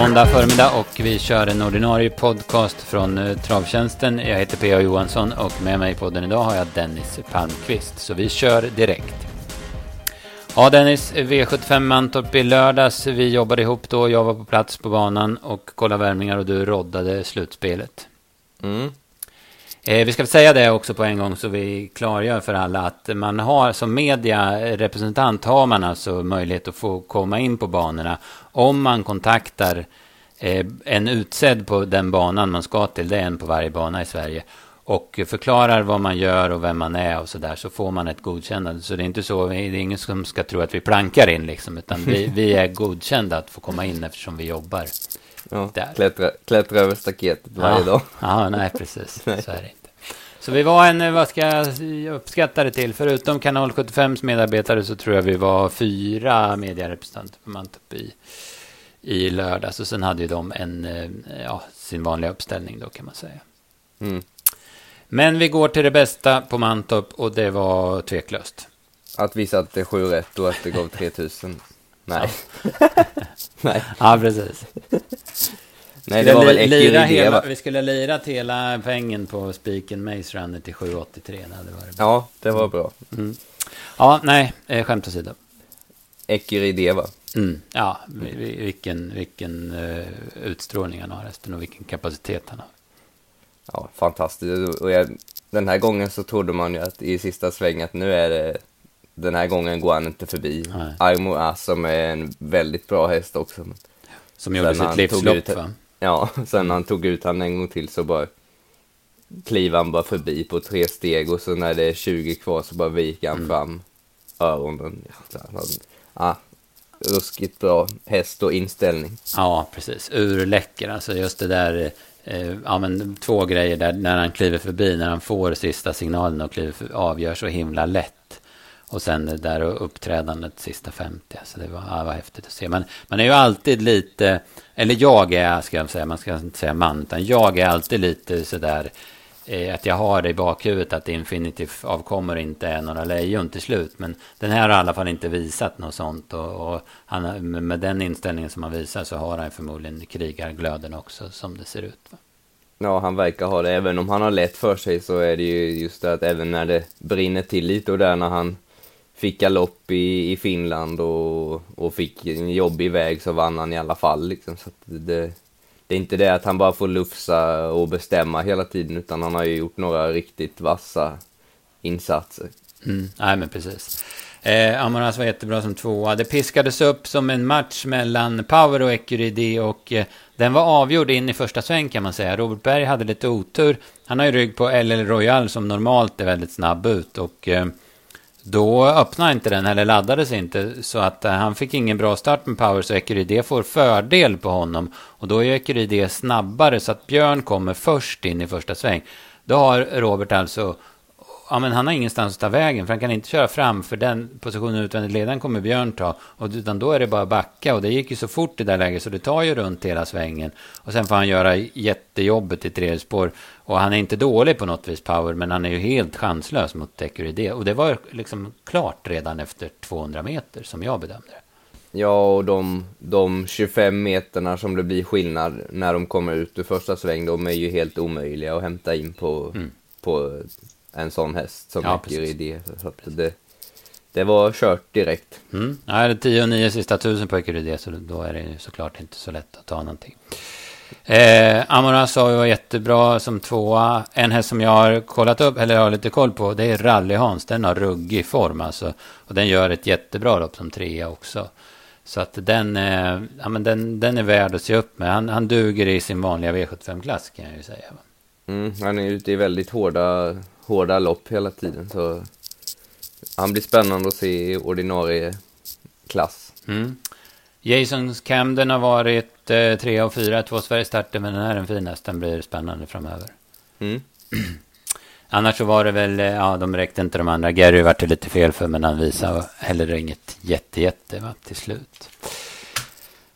måndag förmiddag och vi kör en ordinarie podcast från eh, Travtjänsten. Jag heter P.A. Johansson och med mig på den idag har jag Dennis Palmqvist. Så vi kör direkt. Ja Dennis, V75 Mantorp i lördags. Vi jobbade ihop då. Jag var på plats på banan och kollade värmningar och du roddade slutspelet. Mm. Eh, vi ska säga det också på en gång så vi klargör för alla att man har som mediarepresentant har man alltså möjlighet att få komma in på banorna om man kontaktar eh, en utsedd på den banan man ska till. Det är en på varje bana i Sverige och förklarar vad man gör och vem man är och så där så får man ett godkännande. Så det är inte så, det är ingen som ska tro att vi plankar in liksom, utan vi, vi är godkända att få komma in eftersom vi jobbar Ja, klättra, klättra över staketet varje ja. dag. Ja, nej precis. nej. Så är det. Så vi var en, vad ska jag uppskatta det till, förutom Kanal 75s medarbetare så tror jag vi var fyra medierepresentanter på Mantorp i, i lördags. Och sen hade ju de en, eh, ja, sin vanliga uppställning då kan man säga. Mm. Men vi går till det bästa på Mantorp och det var tveklöst. Att vi satte sju rätt och att det gav 3000. Nej. Nej. Ja, precis. Nej, det var väl lira hela, Vi skulle lirat hela pengen på spiken Maze Runner till 7,83. Det hade varit bra. Ja, det var bra. Mm. Ja, nej, eh, skämt åsido. Ecuridé va? Mm. Ja, vilken, vilken uh, utstrålning han har resten och vilken kapacitet han har. Ja, fantastiskt. Och jag, den här gången så trodde man ju att i sista svängen att nu är det den här gången går han inte förbi. Aimo As som är en väldigt bra häst också. Som gjorde sitt livslopp va? Ja, sen när han tog ut han en gång till så bara kliver han bara förbi på tre steg och så när det är 20 kvar så bara viker han mm. fram öronen. Ja, ruskigt bra häst och inställning. Ja, precis. Urläcker. Alltså just det där, eh, ja men två grejer där när han kliver förbi, när han får sista signalen och kliver för, avgör så himla lätt. Och sen det där uppträdandet sista 50. Så det var, ja, var häftigt att se. Men man är ju alltid lite, eller jag är, ska jag säga, man ska inte säga man, utan jag är alltid lite sådär, eh, att jag har det i bakhuvudet att Infinitive avkommer inte är några lejon till slut. Men den här har i alla fall inte visat något sånt. Och, och han, med den inställningen som han visar så har han förmodligen krigarglöden också som det ser ut. Va? Ja, han verkar ha det. Även om han har lätt för sig så är det ju just det att även när det brinner till lite och där när han fick galopp i, i Finland och, och fick en jobbig väg så vann han i alla fall. Liksom. Så det, det är inte det att han bara får lufsa och bestämma hela tiden utan han har ju gjort några riktigt vassa insatser. Mm, nej men precis. Eh, Amaras var jättebra som tvåa. Det piskades upp som en match mellan Power och Ecuridi och eh, den var avgjord in i första sväng kan man säga. Robert Berg hade lite otur. Han har ju rygg på LL Royal som normalt är väldigt snabb ut och eh, då öppnade inte den, eller laddades inte. Så att uh, han fick ingen bra start med power, så Ecuride får fördel på honom. Och då är Ecuride snabbare, så att Björn kommer först in i första sväng. Då har Robert alltså ja, men han har ingenstans att ta vägen, för han kan inte köra fram, för den positionen utvändigt ledaren kommer Björn ta, och, utan då är det bara backa, och det gick ju så fort i det där läget, så det tar ju runt hela svängen, och sen får han göra jättejobbet i tredje spår, och han är inte dålig på något vis, Power, men han är ju helt chanslös mot Decuride, och det var liksom klart redan efter 200 meter, som jag bedömde det. Ja, och de, de 25 meterna som det blir skillnad när de kommer ut ur första sväng, de är ju helt omöjliga att hämta in på, mm. på en sån häst som ja, i det. Så det, det var kört direkt. Mm. Ja, det är 10 och 9 sista tusen på Ecuride så då är det såklart inte så lätt att ta någonting. Eh, Amoras sa ju var jättebra som tvåa. En häst som jag har kollat upp, eller har lite koll på, det är Rally Hans. Den har ruggig form alltså. Och den gör ett jättebra lopp som trea också. Så att den, eh, ja, men den, den är värd att se upp med. Han, han duger i sin vanliga V75-klass kan jag ju säga. Mm, han är ute i väldigt hårda, hårda lopp hela tiden. Så han blir spännande att se i ordinarie klass. Mm. Jason Camden har varit eh, tre och fyra, två Sverigestarter, men den här är den finaste. Den blir spännande framöver. Mm. Annars så var det väl, eh, ja de räckte inte de andra. Gary vart det lite fel för, men han visade heller inget jätte-jätte va, till slut.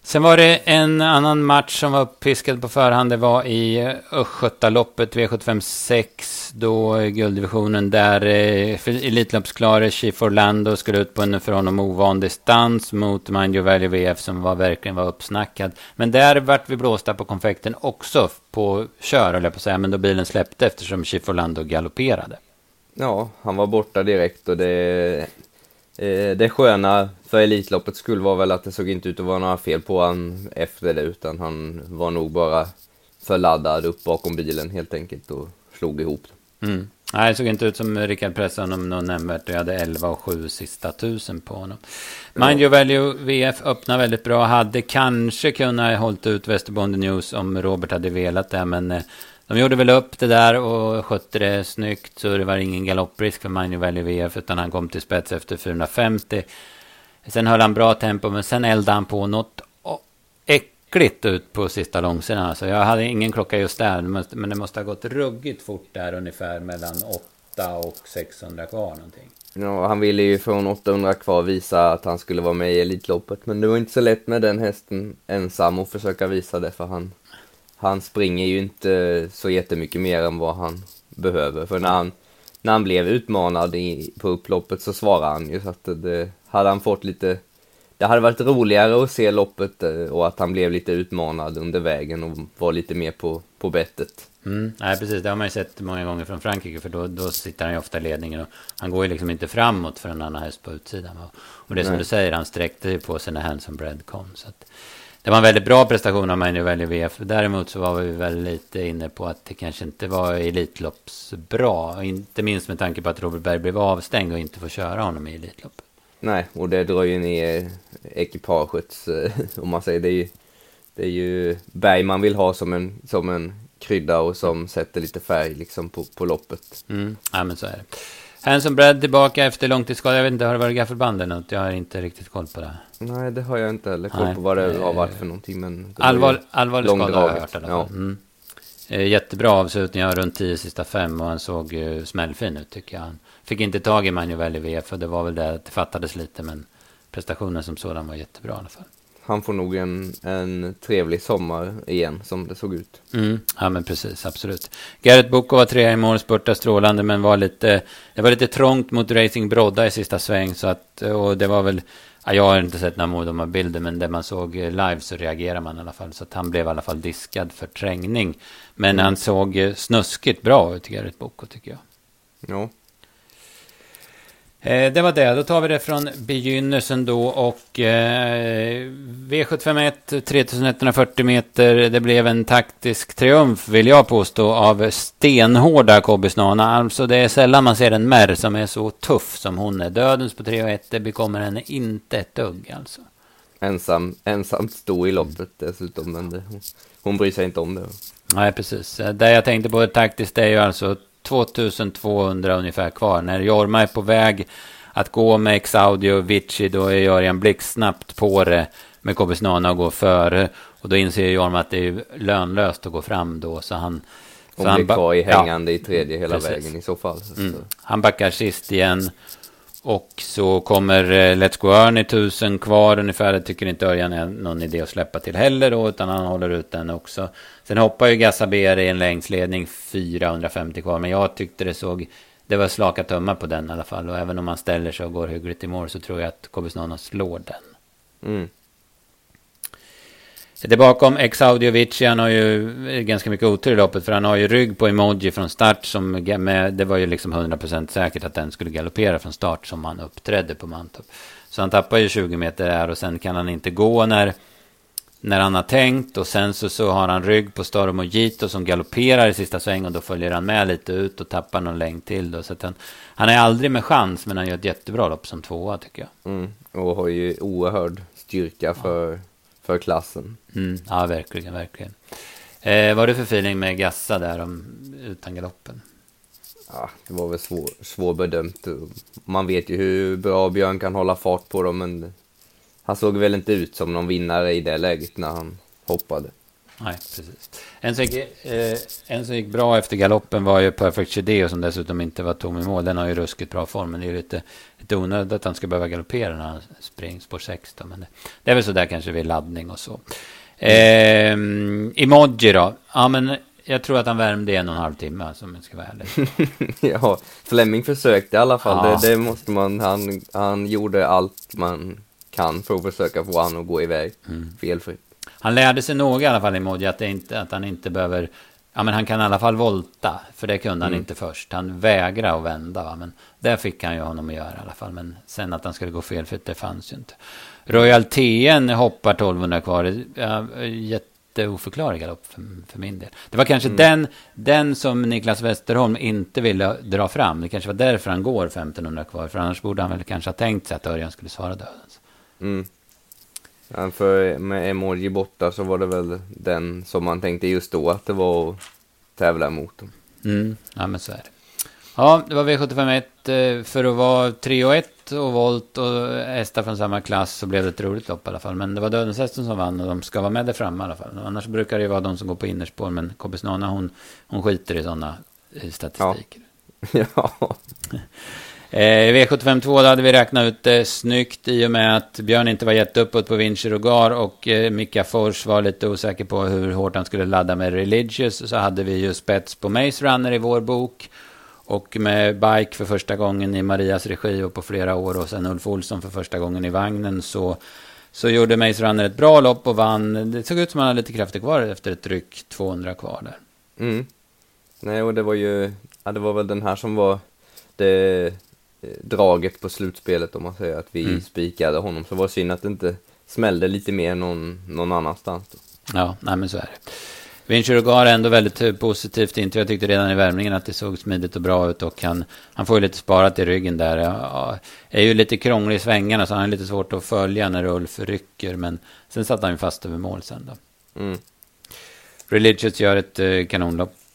Sen var det en annan match som var uppiskad på förhand. Det var i eh, Östgötaloppet V75 6. Då eh, gulddivisionen där eh, Elitloppsklare Chief Orlando skulle ut på en för honom ovan distans mot Mind Your Value VF som var, verkligen var uppsnackad. Men där vart vi blåsta på konfekten också på kör, höll jag på att säga. Men då bilen släppte eftersom Chief Orlando galopperade. Ja, han var borta direkt och det Eh, det sköna för Elitloppets skull var väl att det såg inte ut att vara några fel på han efter det, utan han var nog bara för laddad upp bakom bilen helt enkelt och slog ihop. Mm. Nej, det såg inte ut som Rickard pressade honom något nämnvärt. Jag hade 11 och 7 sista tusen på honom. Mind Your Value VF öppnade väldigt bra. Hade kanske kunnat hållit ut Västerbonden News om Robert hade velat det, men eh, de gjorde väl upp det där och skötte det snyggt så det var ingen galopprisk för Mind your value, VF utan han kom till spets efter 450. Sen höll han bra tempo men sen eldade han på något äckligt ut på sista långsidan. Så jag hade ingen klocka just där men det måste ha gått ruggigt fort där ungefär mellan 8 och 600 kvar någonting. Ja, han ville ju från 800 kvar visa att han skulle vara med i Elitloppet men det var inte så lätt med den hästen ensam och försöka visa det för han han springer ju inte så jättemycket mer än vad han behöver. För när han, när han blev utmanad i, på upploppet så svarade han ju så att det, hade han fått lite det hade varit roligare att se loppet eh, och att han blev lite utmanad under vägen och var lite mer på, på bettet. Mm, nej, precis. Det har man ju sett många gånger från Frankrike. För då, då sitter han ju ofta i ledningen. Och han går ju liksom inte framåt för en annan häst på utsidan. Och det är som nej. du säger, han sträckte ju på sig när Hanson Bread kom. Så att, det var en väldigt bra prestation av Magnus Value VF. Däremot så var vi väl lite inne på att det kanske inte var Elitloppsbra. Inte minst med tanke på att Robert Berg blev avstängd och inte får köra honom i Elitloppet. Nej, och det drar ju ner ekipagets, eh, om man säger det är ju, det är ju Berg man vill ha som en, som en krydda och som sätter lite färg liksom på, på loppet. Mm, ja men så är det. Hanson Brad tillbaka efter långtidsskada. Jag vet inte, har det varit gaffelband eller något? Jag har inte riktigt koll på det. Nej, det har jag inte heller koll Nej. på vad det har varit för någonting. Men Allvar, allvarlig skada har jag hört i alla fall. Ja. Mm. Eh, jättebra avslutning, jag har runt tio sista fem och han såg smällfin ut tycker jag. Han fick inte tag i Manuel i VF och det var väl det att det fattades lite men prestationen som sådan var jättebra i alla fall han får nog en, en trevlig sommar igen, som det såg ut. Mm, ja, men precis, absolut. Garrett Boko var trea i mål, spurtade strålande, men var lite, det var lite trångt mot Racing Brodda i sista sväng, så att, och det var väl, ja, jag har inte sett några de bilder, men det man såg live så reagerar man i alla fall, så att han blev i alla fall diskad för trängning. Men mm. han såg snuskigt bra ut, Garrett Boko, tycker jag. Ja, det var det. Då tar vi det från begynnelsen då och eh, V751 3140 meter. Det blev en taktisk triumf vill jag påstå av stenhårda Kobbisnana. Alltså det är sällan man ser en märr som är så tuff som hon är. Dödens på 3 och 1 det bekommer henne inte ett dugg alltså. Ensam, ensamt stå i loppet dessutom men det, hon bryr sig inte om det. Nej precis. Det jag tänkte på taktiskt är ju alltså 2200 ungefär kvar. När Jorma är på väg att gå med X-Audio och Vici, då är Örjan blixtsnabbt på det med Kobisnana och går före. Och då inser Jorma att det är lönlöst att gå fram då, så han... Hon så blir kvar i hängande ja, i tredje hela precis. vägen i så fall. Mm. Han backar sist igen. Och så kommer eh, Let's Go Earn tusen kvar ungefär. Det tycker inte Örjan är någon idé att släppa till heller då, utan han håller ut den också. Sen hoppar ju Gassaber i en längsledning 450 kvar, men jag tyckte det såg... Det var slaka tummar på den i alla fall. Och även om man ställer sig och går hyggligt i mål så tror jag att Kobisnano slår den. Mm. Det bakom Exaudiovici, han har ju ganska mycket otur i loppet för han har ju rygg på emoji från start som med, det var ju liksom 100% säkert att den skulle galoppera från start som han uppträdde på Mantorp. Så han tappar ju 20 meter där och sen kan han inte gå när, när han har tänkt och sen så, så har han rygg på Storm och Gito som galopperar i sista sväng och då följer han med lite ut och tappar någon längd till då. Så han, han är aldrig med chans men han gör ett jättebra lopp som tvåa tycker jag. Mm, och har ju oerhörd styrka för ja för klassen. Mm, ja, verkligen, verkligen. Eh, vad var det för feeling med Gassa där om, utan galoppen? Ja, det var väl svår, svårbedömt. Man vet ju hur bra Björn kan hålla fart på dem, men han såg väl inte ut som någon vinnare i det läget när han hoppade. Nej, precis. En som, gick, eh, en som gick bra efter galoppen var ju Perfect Chedeo som dessutom inte var tom i mål. Den har ju ruskigt bra form, men det är ju lite, lite onödigt att han ska behöva galoppera när han springer spår 16. Men det, det är väl så där kanske vid laddning och så. Eh, emoji då? Ja, men jag tror att han värmde en och en halv timme, om jag ska vara ärlig. ja, Fleming försökte i alla fall. Ja. Det, det, måste man, han, han gjorde allt man kan för att försöka få han att gå iväg mm. felfritt. Han lärde sig nog i alla fall i Modja att, inte, att han inte behöver... Ja, men han kan i alla fall volta, för det kunde han mm. inte först. Han vägrade att vända, va? men det fick han ju honom att göra i alla fall. Men sen att han skulle gå felfritt, det fanns ju inte. Royal TN hoppar 1200 kvar. Ja, jätteoförklarlig galopp för, för min del. Det var kanske mm. den, den som Niklas Westerholm inte ville dra fram. Det kanske var därför han går 1500 kvar. För annars borde han väl kanske ha tänkt sig att Örjan skulle svara dödens. Mm. Ja, för med emoji borta så var det väl den som man tänkte just då att det var att tävla mot. Dem. Mm. Ja, men så är det. Ja, det var V751. Eh, för att vara 3 och 1 och volt och hästar från samma klass så blev det ett roligt lopp i alla fall. Men det var Dödens hästen som vann och de ska vara med där framme i alla fall. Annars brukar det ju vara de som går på innerspår. Men Kobbis Nana hon, hon skiter i sådana statistiker. Ja. ja. Eh, V752 då hade vi räknat ut det snyggt i och med att Björn inte var jätteuppåt på Vinci Rogar och eh, Mika Fors var lite osäker på hur hårt han skulle ladda med Religious. Så hade vi ju spets på Maze Runner i vår bok. Och med Bike för första gången i Marias regi och på flera år och sen Ulf Olsson för första gången i vagnen så, så gjorde Maze Runner ett bra lopp och vann. Det såg ut som att han hade lite krafter kvar efter ett dryck 200 kvar där. Mm. Nej, och det var ju, ja, det var väl den här som var det draget på slutspelet om man säger att vi mm. spikade honom. Så var det synd att det inte smällde lite mer någon, någon annanstans. Då. Ja, nej men så är det. Vinci Rogar är ändå väldigt eh, positivt intryck. Jag tyckte redan i värmningen att det såg smidigt och bra ut och han, han får ju lite sparat i ryggen där. Ja, är ju lite krånglig i svängarna så han är lite svårt att följa när Ulf rycker. Men sen satt han ju fast över mål sen då. Mm. Religious gör ett eh,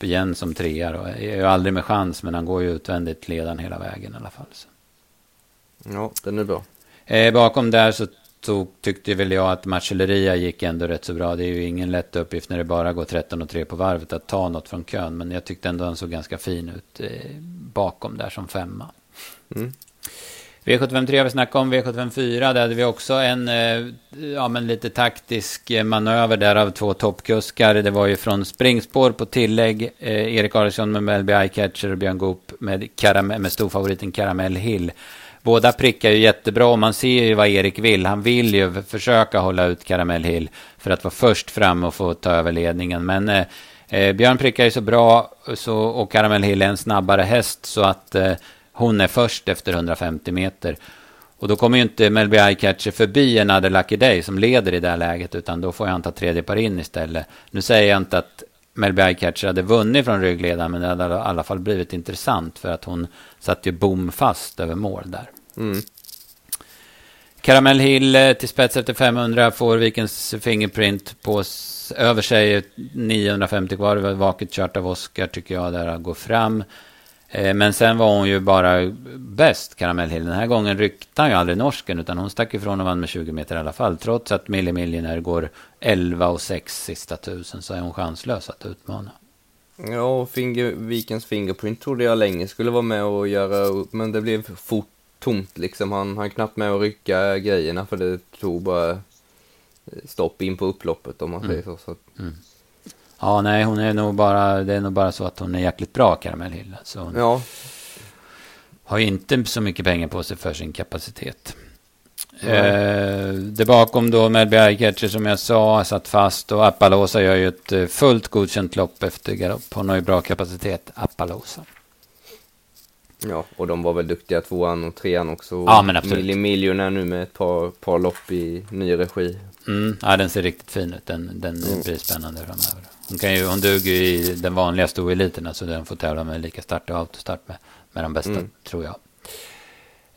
igen som trea då. Är ju aldrig med chans men han går ju utvändigt ledan hela vägen i alla fall. Så. Ja, den är bra. Eh, bakom där så så tyckte väl jag att Marcelleria gick ändå rätt så bra. Det är ju ingen lätt uppgift när det bara går 13 och 3 på varvet att ta något från kön. Men jag tyckte ändå han såg ganska fin ut eh, bakom där som femma. Mm. V753 har vi snackat om, V754 där hade vi också en eh, ja, men lite taktisk eh, manöver där av två toppkuskar. Det var ju från springspår på tillägg, eh, Erik Arvidsson med Melby Eyecatcher och Björn Goop med, med storfavoriten Caramel Hill. Båda prickar ju jättebra och man ser ju vad Erik vill. Han vill ju försöka hålla ut Caramel Hill för att vara först fram och få ta över ledningen. Men eh, eh Björn prickar ju så bra så, och Caramel Hill är en snabbare häst så att eh, hon är först efter 150 meter. Och då kommer ju inte Melby Eyecatcher förbi en Other Lucky Day som leder i det här läget utan då får han ta tredje par in istället. Nu säger jag inte att Melby Eyecatcher hade vunnit från ryggledaren men det hade i alla fall blivit intressant för att hon satt ju bom fast över mål där. Mm. Caramel Hill eh, till spets efter 500 får Vikens Fingerprint på över sig 950 kvar. Det var vaket kört av Oskar tycker jag där går fram. Eh, men sen var hon ju bara bäst, Caramel Hill. Den här gången ryckte han ju aldrig norsken, utan hon stack ifrån och vann med 20 meter i alla fall. Trots att Millie Millionaire går 11 och 6 sista tusen så är hon chanslös att utmana. Ja, finger, Vikens Fingerprint trodde jag länge skulle vara med och göra upp, men det blev fort tomt liksom. Han han knappt med att rycka grejerna för det tog bara stopp in på upploppet om man mm. säger så. så. Mm. Ja, nej, hon är nog bara, det är nog bara så att hon är jäkligt bra, Karamell Hill. Så hon ja. har inte så mycket pengar på sig för sin kapacitet. Eh, det bakom då Melby Eyecatcher som jag sa satt fast och Appaloosa gör ju ett eh, fullt godkänt lopp efter galopp. Hon har ju bra kapacitet, Appaloosa. Ja, och de var väl duktiga tvåan och trean också. Ja, men absolut. Milli Miljoner nu med ett par, par lopp i ny regi. Mm, ja, den ser riktigt fin ut. Den, den mm. blir spännande framöver. Hon, kan ju, hon duger ju i den vanliga stoeliten, så den får tävla med lika start och autostart med, med de bästa, mm. tror jag.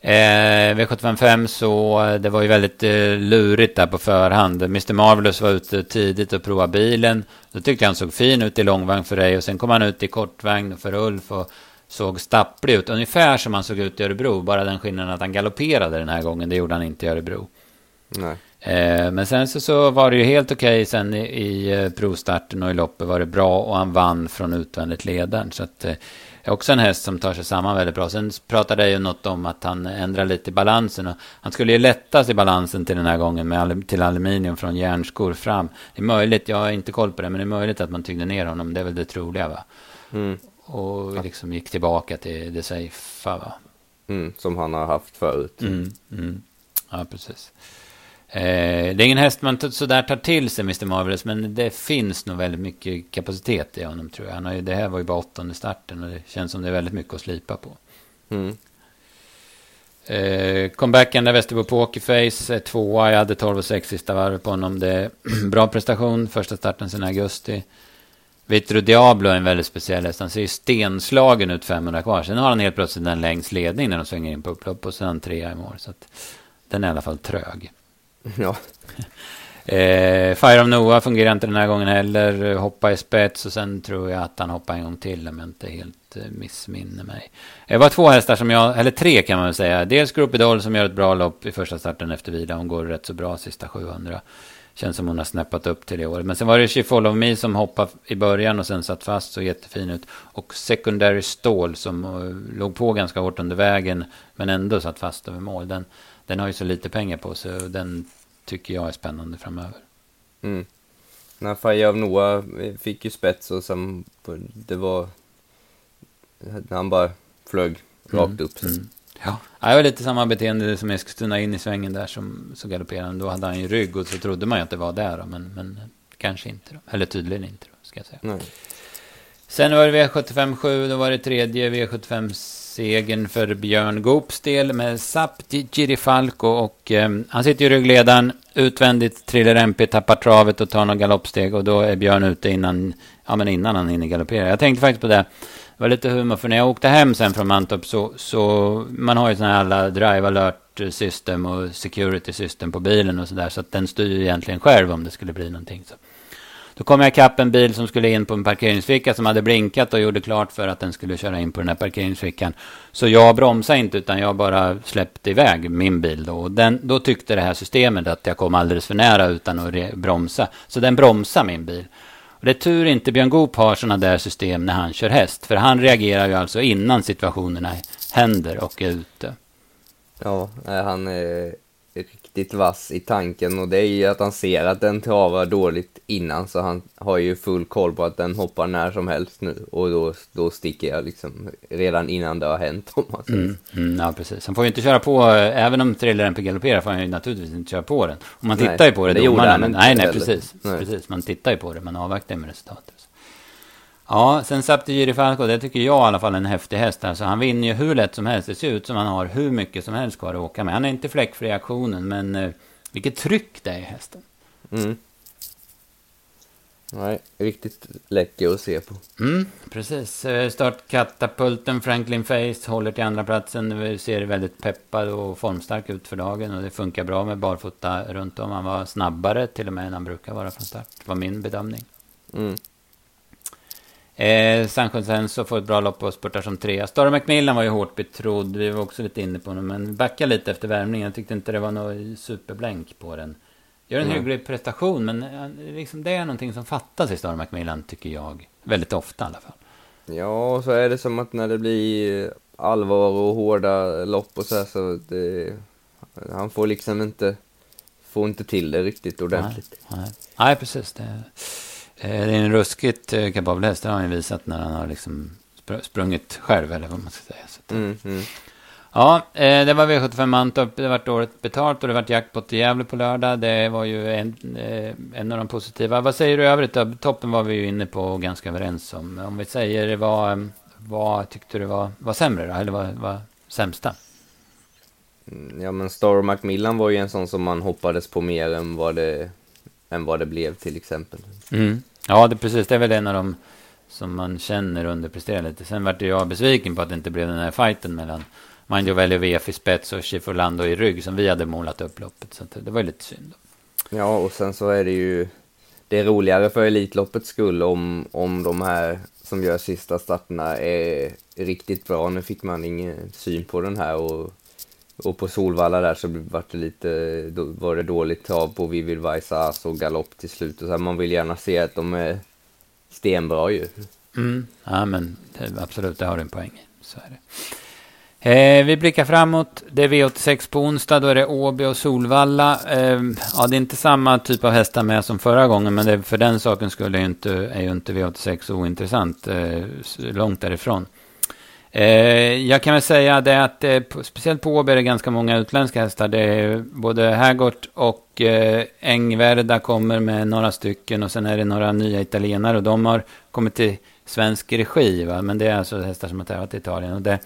Eh, V755 så det var ju väldigt eh, lurigt där på förhand. Mr Marvelous var ute tidigt och provade bilen. Då tyckte jag han såg fin ut i långvagn för dig och sen kom han ut i kortvagn för Ulf och såg stapplig ut. Ungefär som han såg ut i Örebro. Bara den skillnaden att han galopperade den här gången. Det gjorde han inte i Örebro. Nej. Eh, men sen så, så var det ju helt okej okay sen i, i eh, provstarten och i loppet var det bra och han vann från utvändigt ledaren. Så att, eh, är också en häst som tar sig samman väldigt bra. Sen pratade jag ju något om att han ändrar lite i balansen. Och han skulle ju lättas i balansen till den här gången med till aluminium från järnskor fram. Det är möjligt, jag har inte koll på det, men det är möjligt att man tyngde ner honom. Det är väl det troliga va? Mm. Och liksom gick tillbaka till det safe va? Mm, som han har haft förut. Mm, mm. Ja, precis. Eh, det är ingen häst man sådär tar till sig, Mr. Marvelous, men det finns nog väldigt mycket kapacitet i honom, tror jag. Han har ju, det här var ju bara åttonde starten och det känns som det är väldigt mycket att slipa på. Mm. Eh, comebacken där Västerbo Pokerface, tvåa, jag hade 12 och 6 sista varvet på honom. Det är bra prestation, första starten sedan augusti. Vitro Diablo är en väldigt speciell häst. Han ser ju stenslagen ut 500 kvar. Sen har han helt plötsligt en längst ledning när de svänger in på upplopp och sen trea i mål. Så att den är i alla fall trög. Ja. Eh, Fire of Noah fungerar inte den här gången heller. Hoppa i spets och sen tror jag att han hoppar en gång till om jag inte helt eh, missminner mig. Det var två hästar som jag, eller tre kan man väl säga. Dels Group Idol som gör ett bra lopp i första starten efter vila. Hon går rätt så bra sista 700. Känns som hon har snäppat upp till det året. Men sen var det She Follow Me som hoppade i början och sen satt fast så jättefin ut. Och Secondary Stål som eh, låg på ganska hårt under vägen men ändå satt fast över mål. Den, den har ju så lite pengar på sig och den tycker jag är spännande framöver. Mm. När Fire of Noah fick ju spets och sen det var... Han bara flög rakt mm. upp. Mm. Ja, det var lite samma beteende som Eskilstuna in i svängen där som så galopperade. Då hade han ju rygg och så trodde man ju att det var där då, men, men kanske inte då. Eller tydligen inte då, ska jag säga. Nej. Sen var det V75 7, då var det tredje V75 segern för Björn Goops del med Sapti Girifalco och eh, han sitter i ryggledaren utvändigt, Triller MP, tappar travet och tar några galoppsteg och då är Björn ute innan, ja men innan han hinner galoppera. Jag tänkte faktiskt på det. Det var lite humor för när jag åkte hem sen från Mantorp så, så man har ju sådana här alla drive alert system och security system på bilen och sådär så att den styr ju egentligen själv om det skulle bli någonting. Så. Då kom jag ikapp en bil som skulle in på en parkeringsficka som hade blinkat och gjorde klart för att den skulle köra in på den här parkeringsfickan. Så jag bromsade inte utan jag bara släppte iväg min bil då. Och den, då tyckte det här systemet att jag kom alldeles för nära utan att bromsa. Så den bromsade min bil. Och det är tur inte Björn Goop har sådana där system när han kör häst. För han reagerar ju alltså innan situationerna händer och är ute. Ja, han är riktigt vass i tanken och det är ju att han ser att den travar dåligt innan så han har ju full koll på att den hoppar när som helst nu och då, då sticker jag liksom redan innan det har hänt om man säger mm, mm, Ja, precis. Han får ju inte köra på, även om på galopperar får han ju naturligtvis inte köra på den. Och man tittar nej, ju på det, det han inte Nej, nej, precis. Nej. precis. Man tittar ju på det, man avvaktar med resultatet. Ja, sen Saptigiri Falco, det tycker jag i alla fall är en häftig häst. Alltså, han vinner ju hur lätt som helst. Det ser ut som han har hur mycket som helst kvar att åka med. Han är inte fläckfri i aktionen, men eh, vilket tryck det är i hästen. Mm. Nej, riktigt läcker att se på. Mm, precis. Eh, startkatapulten Franklin Face håller till andra platsen. Vi ser väldigt peppad och formstark ut för dagen. Och det funkar bra med barfota runt om. Han var snabbare till och med än han brukar vara från start. Det var min bedömning. Mm. Eh, San Jose får ett bra lopp och spurtar som trea. Star Macmillan var ju hårt betrodd. Vi var också lite inne på honom. Men backa lite efter värmningen. Jag tyckte inte det var något superblänk på den. Gör en mm. hygglig prestation. Men eh, liksom, det är någonting som fattas i Star Macmillan tycker jag. Väldigt ofta i alla fall. Ja, så är det som att när det blir allvar och hårda lopp och så här så det, han får liksom inte, får inte till det riktigt ordentligt. Nej, nej. nej precis. Det, det är en ruskigt eh, kapabel häst, det har han ju visat när han har liksom sprungit själv, eller vad man ska säga. Så mm, mm. Ja, eh, det var V75 Mantorp, det var året betalt och det var jackpot i Gävle på lördag. Det var ju en, en av de positiva. Vad säger du i övrigt? Toppen var vi ju inne på och ganska överens om. Om vi säger vad, vad tyckte du var, var sämre då? Eller vad var sämsta? Mm, ja, men Star Macmillan var ju en sån som man hoppades på mer än vad det, än vad det blev till exempel. Mm. Ja, det, precis. Det är väl en av de som man känner underpresterar lite. Sen vart jag besviken på att det inte blev den här fighten mellan Manjo Veljo VF i spets och Schifferlando i rygg som vi hade målat upp loppet. Så det var ju lite synd. Ja, och sen så är det ju det är roligare för Elitloppets skull om, om de här som gör sista starterna är riktigt bra. Nu fick man ingen syn på den här och och på Solvalla där så var det lite, då var det dåligt trav på Vivid Vaisas och galopp till slut. Och så här, man vill gärna se att de är stenbra ju. Mm. Ja, men det, absolut, det har du en poäng i. Så är det. Eh, vi blickar framåt. Det är V86 på onsdag. Då är det Åby och Solvalla. Eh, ja, det är inte samma typ av hästar med som förra gången, men det, för den saken skulle ju inte, är ju inte V86 ointressant. Eh, långt därifrån. Eh, jag kan väl säga det att eh, speciellt på Åby är det ganska många utländska hästar. Det är både Hergott och eh, Engverda kommer med några stycken och sen är det några nya italienare och de har kommit till svensk regi. Va? Men det är alltså hästar som har tävlat i Italien. Och det,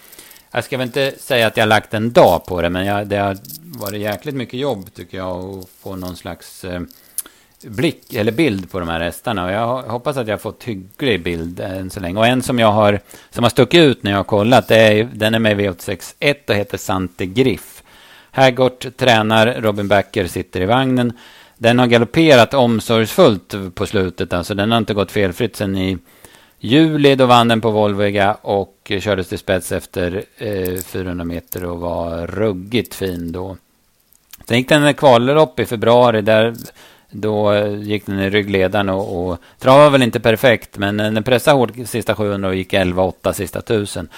jag ska väl inte säga att jag har lagt en dag på det, men jag, det har varit jäkligt mycket jobb tycker jag att få någon slags eh, blick eller bild på de här hästarna. Och jag hoppas att jag har fått hygglig bild eh, än så länge. Och en som jag har, som har stuckit ut när jag har kollat, det är, den är med i V861 och heter Sante Griff. Hergård tränar, Robin Backer sitter i vagnen. Den har galopperat omsorgsfullt på slutet, alltså den har inte gått felfritt sen i juli. Då vann den på Volvega och kördes till spets efter eh, 400 meter och var ruggigt fin då. Sen gick den kvallopp i februari där då eh, gick den i ryggledaren och, och travade väl inte perfekt, men eh, den pressade hårt sista 700 och gick 11-8 sista 1000.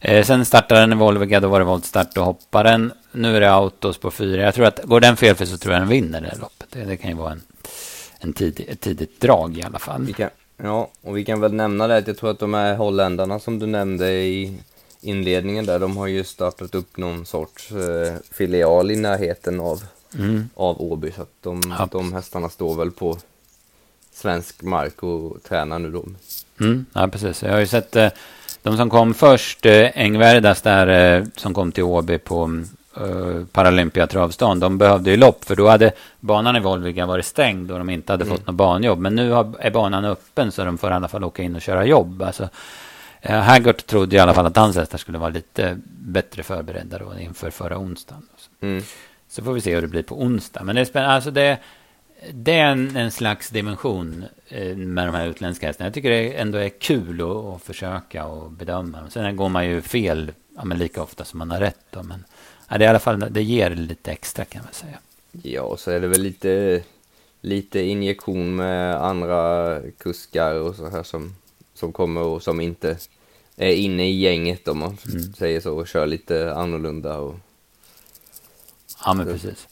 Eh, sen startade den i Volvega, då var det voltstart och hoppade den. Nu är det autos på fyra. Jag tror att går den felfritt så tror jag den vinner det loppet. Det, det kan ju vara en, en tidig, ett tidigt drag i alla fall. Vi kan, ja, och vi kan väl nämna det att jag tror att de här holländarna som du nämnde i inledningen där, de har ju startat upp någon sorts eh, filial i närheten av mm. av Åby. Så att de, ja. de hästarna står väl på svensk mark och tränar nu då. Mm, ja, precis. Jag har ju sett eh, de som kom först, eh, Engvärdas där, eh, som kom till Åby på eh, Paralympia travstan. De behövde ju lopp, för då hade banan i Volviga varit stängd och de inte hade mm. fått något banjobb. Men nu har, är banan öppen så de får i alla fall åka in och köra jobb. Alltså, eh, Haggart trodde i alla fall att hans hästar skulle vara lite bättre förberedda då inför förra onsdagen. Mm. Så får vi se hur det blir på onsdag. Men det är spännande. Alltså det, det är en, en slags dimension eh, med de här utländska hästarna. Jag tycker det ändå är kul att, att försöka och bedöma. Sen går man ju fel ja, men lika ofta som man har rätt. Då. Men ja, det, är i alla fall, det ger lite extra kan man säga. Ja, och så är det väl lite, lite injektion med andra kuskar och så här som, som kommer och som inte är inne i gänget om man mm. säger så och kör lite annorlunda. Och Ja, men precis.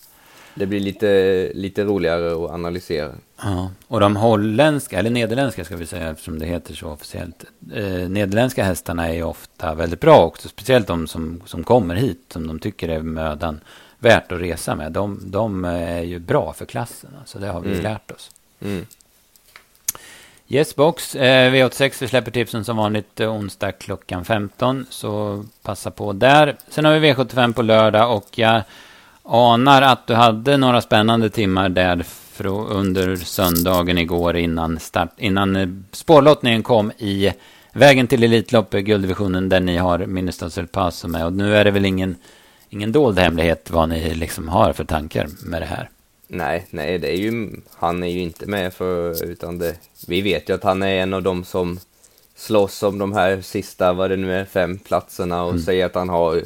Det blir lite, lite roligare att analysera. Ja, och de holländska, eller nederländska ska vi säga eftersom det heter så officiellt. Eh, nederländska hästarna är ju ofta väldigt bra också. Speciellt de som, som kommer hit, som de tycker är mödan värt att resa med. De, de är ju bra för klassen. Så det har vi mm. lärt oss. Mm. Yes box, eh, V86, vi släpper tipsen som vanligt eh, onsdag klockan 15. Så passa på där. Sen har vi V75 på lördag och jag anar att du hade några spännande timmar där under söndagen igår innan, start, innan eh, spårlottningen kom i vägen till Elitloppet, gulddivisionen, där ni har El Paso med. Och nu är det väl ingen, ingen dold hemlighet vad ni liksom har för tankar med det här. Nej, nej, det är ju, han är ju inte med för, utan det, vi vet ju att han är en av dem som slåss om de här sista, vad det nu är, fem platserna och mm. säger att han har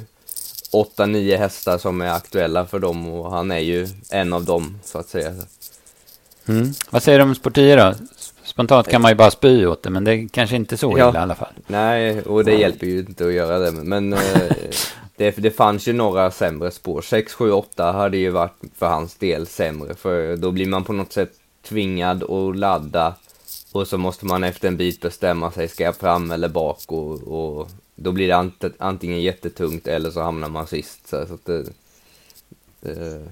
åtta, nio hästar som är aktuella för dem och han är ju en av dem så att säga. Mm. Vad säger du om Sportia då? Spontant kan man ju bara spy åt det, men det är kanske inte så illa ja. i alla fall. Nej, och det hjälper ju inte att göra det. Men eh, det, det fanns ju några sämre spår. 6, 7, 8 hade ju varit för hans del sämre. För då blir man på något sätt tvingad att ladda. Och så måste man efter en bit bestämma sig, ska jag fram eller bak? Och, och då blir det ant antingen jättetungt eller så hamnar man sist. Så, så att det, eh,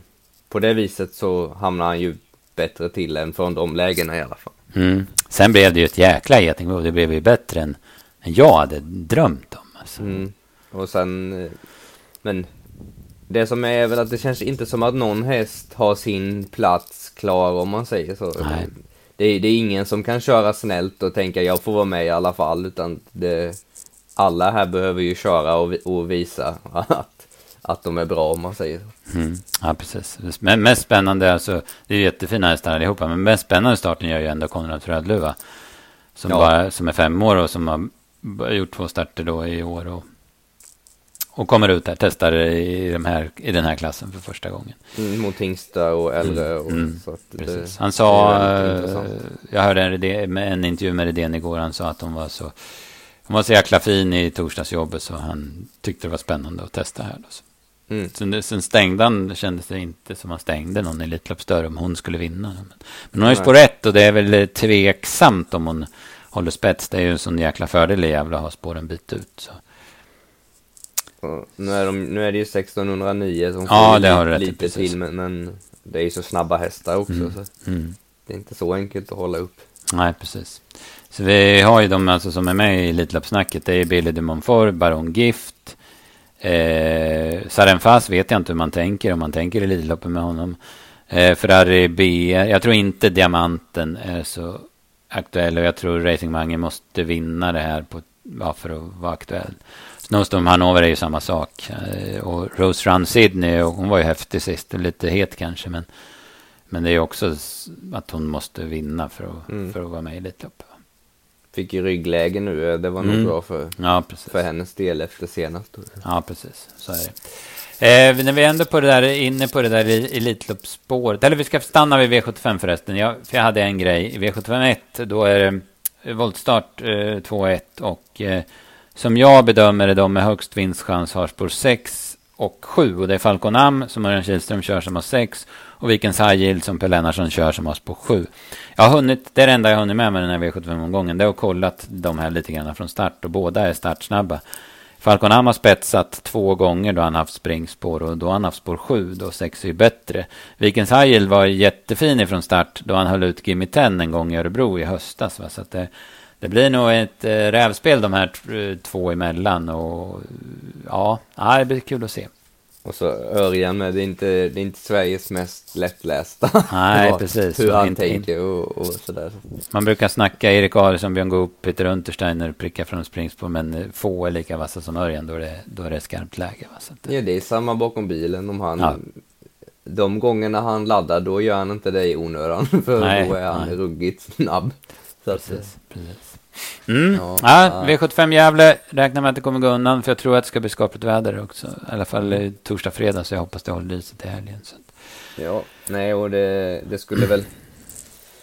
på det viset så hamnar han ju bättre till än från de lägena i alla fall. Mm. Sen blev det ju ett jäkla getingbo. Det blev ju bättre än, än jag hade drömt om. Alltså. Mm. Och sen, eh, men det som är väl att det känns inte som att någon häst har sin plats klar om man säger så. Nej. Det, det är ingen som kan köra snällt och tänka jag får vara med i alla fall utan det alla här behöver ju köra och, och visa att, att de är bra om man säger så. Mm. Ja, precis. Men mest spännande, alltså, det är jättefina hästar allihopa, men mest spännande starten gör ju ändå Konrad Frödluva. Som, ja. bara, som är fem år och som har gjort två starter då i år. Och, och kommer ut där, testar i, de här, i den här klassen för första gången. Mm, mot Tingsta och äldre. Och, Mm, så. Det, Han sa, eh, jag hörde en, en intervju med Redén igår, han sa att hon var så, hon var så jäkla fin i torsdagsjobbet så han tyckte det var spännande att testa här. Då. Mm. Sen, sen stängde han, kändes det inte som han stängde någon Elitloppsdörr om hon skulle vinna. Men, men hon har ju spår ett och det är väl tveksamt om hon håller spets. Det är ju en sån jäkla fördel i Gävle att ha spår en bit ut. Så. Och Nu är, de, nu är det ju 1609 som Ja, det har lite precis. till, men, men det är ju så snabba hästar också, Mm. så Mm. det är inte så enkelt att hålla upp. Nej, precis. Så vi har ju de alltså som är med i Elitloppssnacket. Det är Billy de Montfort, Baron Gift. Eh, Sarenfas vet jag inte hur man tänker, om man tänker Elitloppet med honom. Eh, Ferrari BR. Jag tror inte Diamanten är så aktuell och jag tror Racing Mange måste vinna det här på, ja, för att vara aktuell. Snowstorm Hannover är ju samma sak. Eh, och Rose Run Sydney, och hon var ju häftig sist lite het kanske. Men, men det är ju också att hon måste vinna för att, Mm. för att vara med i Elitloppet. Fick ju ryggläge nu, eh, det var Mm. nog bra för, Ja, för hennes del efter senast. Ja, precis. Så är det. Eh, när vi är ändå på det där, inne på det där i- Elitloppsspåret. Eller vi ska stanna vid V75 förresten. Jag, för jag hade en grej. I V75 1, då är det voltstart eh, 2-1. Och eh, som jag bedömer det, de med högst vinstchans har spår 6 och 7. Och det är Falcon Am som Örjan Kihlström kör som har 6. Och Vikens High Yield som Per Lennartsson kör som har spår 7. Jag har hunnit, det är det enda jag har hunnit med med den här V75-omgången. Det är att kollat de här lite grann från start. Och båda är startsnabba. Falcon Am har spetsat två gånger då han haft springspår och då har han haft spår 7, då 6 är ju bättre. Vikens Hajil var jättefin ifrån start då han höll ut Gimme 10 en gång i Örebro i höstas. Va? Så att det, det blir nog ett eh, rävspel de här t- två emellan och ja, det blir kul att se. Och så Örjan med, det är inte, det är inte Sveriges mest lättlästa. Nej, precis. Hur han Inte- tänker och, och sådär. Man brukar snacka Erik Adielsson, Björn Goop, Peter Untersteiner prickar från springspår men eh, få är lika vassa som Örjan då är det, då är det skarpt läge. Va? Så att, Ja, det är samma bakom bilen om han... Ja. De gångerna han laddar, då gör han inte det i onödan. För Nej, då är han nej. ruggigt snabb. Så att, Precis, precis. Mm. Ja, Ja, ja. V75 Gävle räknar med att det kommer gå undan. För jag tror att det ska bli skapligt väder också. I alla fall torsdag, fredag. Så jag hoppas det håller i sig till helgen. Så. ja, nej och det, det skulle väl...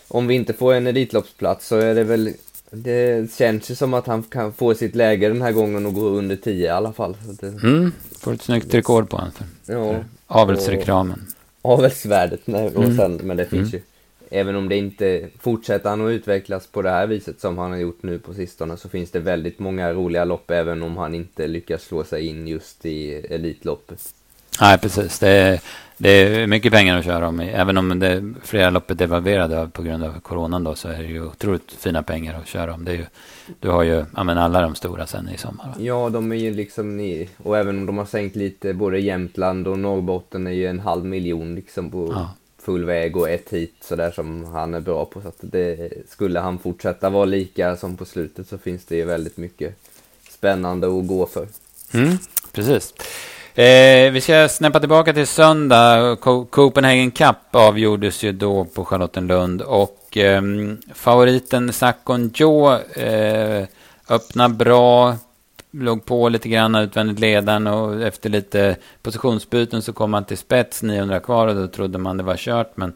Om vi inte får en Elitloppsplats så är det väl... Det känns ju som att han kan få sitt läge den här gången och gå under 10 i alla fall. Det, Mm. Får ett snyggt rekord på honom. För ja, avelsreklamen. avelsvärdet. Nej, och Mm. sen, men det finns Mm. ju... Även om det inte fortsätter han att utvecklas på det här viset som han har gjort nu på sistone så finns det väldigt många roliga lopp även om han inte lyckas slå sig in just i Elitloppet. Nej, precis. Det är, det är mycket pengar att köra om. Även om det, flera lopp är devalverade på grund av coronan då, så är det ju otroligt fina pengar att köra om. Det är ju, du har ju ja, men alla de stora sen i sommar. Va? Ja, de är ju liksom i, och även om de har sänkt lite, både Jämtland och Norrbotten är ju en halv miljon liksom på Ja full väg och ett hit sådär som han är bra på. Så att det, skulle han fortsätta vara lika som på slutet så finns det ju väldigt mycket spännande att gå för. Mm, precis. Eh, vi ska snäppa tillbaka till söndag. Co- Copenhagen Cup avgjordes ju då på Charlottenlund. Och eh, favoriten Sakon Joe eh, öppnar bra. Låg på lite grann utvändigt ledaren och efter lite positionsbyten så kom han till spets 900 kvar och då trodde man det var kört men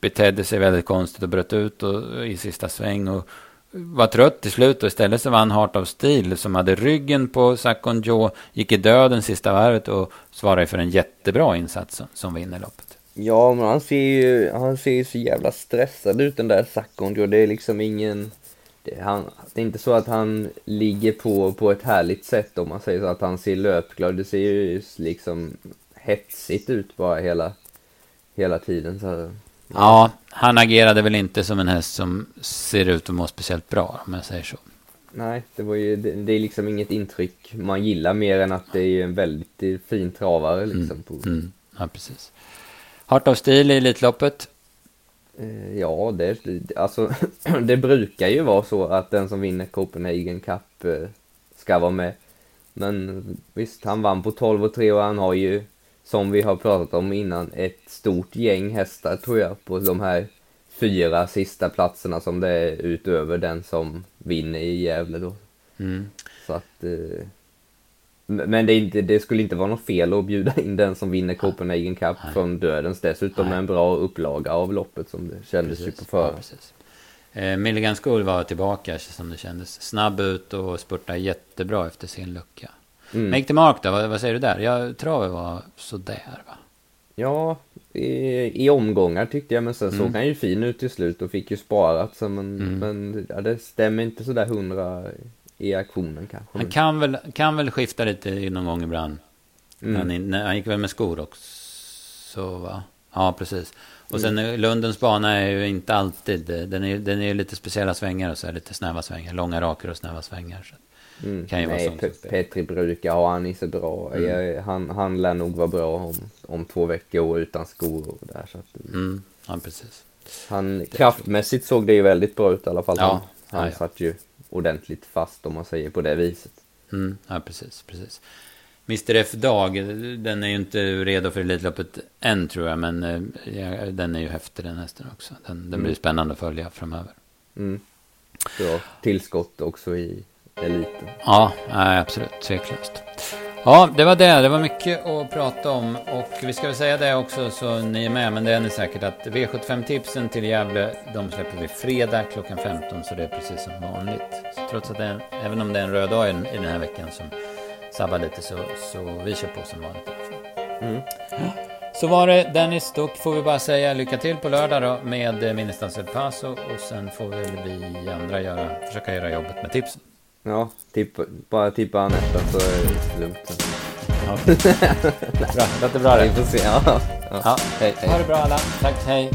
betedde sig väldigt konstigt och bröt ut och, i sista sväng och var trött till slut och istället så vann Heart of Steel som hade ryggen på Sakon Joe, gick i döden sista varvet och svarade för en jättebra insats som, som vinner loppet. Ja, men han ser ju, han ser ju så jävla stressad ut den där Sakon. Det är liksom ingen... Han, det är inte så att han ligger på, på ett härligt sätt om man säger så att han ser löpglad. Det ser ju liksom hetsigt ut bara hela, hela tiden. Så, Ja, han agerade väl inte som en häst som ser ut att må speciellt bra om jag säger så. nej, det var ju, det, det är liksom inget intryck man gillar mer än att det är en väldigt fin travare liksom. På, Mm, ja, precis. Heart of Steel i Elitloppet. Eh, Ja, det, alltså, det brukar ju vara så att den som vinner Copenhagen Cup eh, ska vara med. Men visst, han vann på 12 och 3 och han har ju, som vi har pratat om innan, ett stort gäng hästar tror jag på de här fyra sista platserna som det är utöver den som vinner i Gävle då. Mm. Så att, eh, Men det, inte, det skulle inte vara något fel att bjuda in den som vinner Copenhagen Cup från Dödens. Dessutom med en bra upplaga av loppet som det kändes Precis. ju på förhand. Ja. Eh, Milligan School var tillbaka som det kändes. Snabb ut och spurtade jättebra efter sin lucka. Mm. Make the Mark då, vad, vad säger du där? Jag tror det var sådär va? Ja, i, i omgångar tyckte jag, men sen Mm. såg han ju fin ut till slut och fick ju sparat. Så men Mm. men ja, det stämmer inte sådär hundra i aktionen kanske. Han kan väl, kan väl skifta lite någon gång ibland. Mm. Han, han gick väl med skor också va? Ja, precis. Och sen eh, Lundens bana är ju inte alltid, den är, den är lite speciella svängar och så är lite snäva svängar. Långa raker och snäva svängar. Så. Mm. Kan ju vara Nej, sånt Pe-. Petri brukar ha han i sig bra. Mm. Jag, han, han lär nog vara bra om, om två veckor utan skor och där. Så att, Mm, ja, precis. han, kraftmässigt såg det ju väldigt bra ut i alla fall. Ja. Han, han Ja, ja. satt ju ordentligt fast om man säger på det viset. Mm, ja, precis, precis. Mr F Dag, den är ju inte redo för Elitloppet än tror jag, men eh, ja, den är ju häftig den hästen också. Den, den blir spännande att följa framöver. Mm. Bra tillskott också i eliten. Ja, absolut, tveklöst. Ja, det var det. Det var mycket att prata om. Och vi ska väl säga det också så ni är med, men det är ni säkert att V75-tipsen till Gävle, de släpper vi fredag klockan 15, så det är precis som vanligt. Så trots att det är, även om det är en röd dag i, i den här veckan som sabbar lite, så, så vi kör på som vanligt. Mm. Så var det Dennis, då får vi bara säga lycka till på lördag då med Minnestas El Paso och sen får väl vi andra göra, försöka göra jobbet med tipsen. Ja, tippa, bara tippa Anetta så är det lugnt. Ja. bra, låter bra det. Vi får se. Ja. Ja. Ja. Hej, hej. Ha det bra alla. Tack, hej.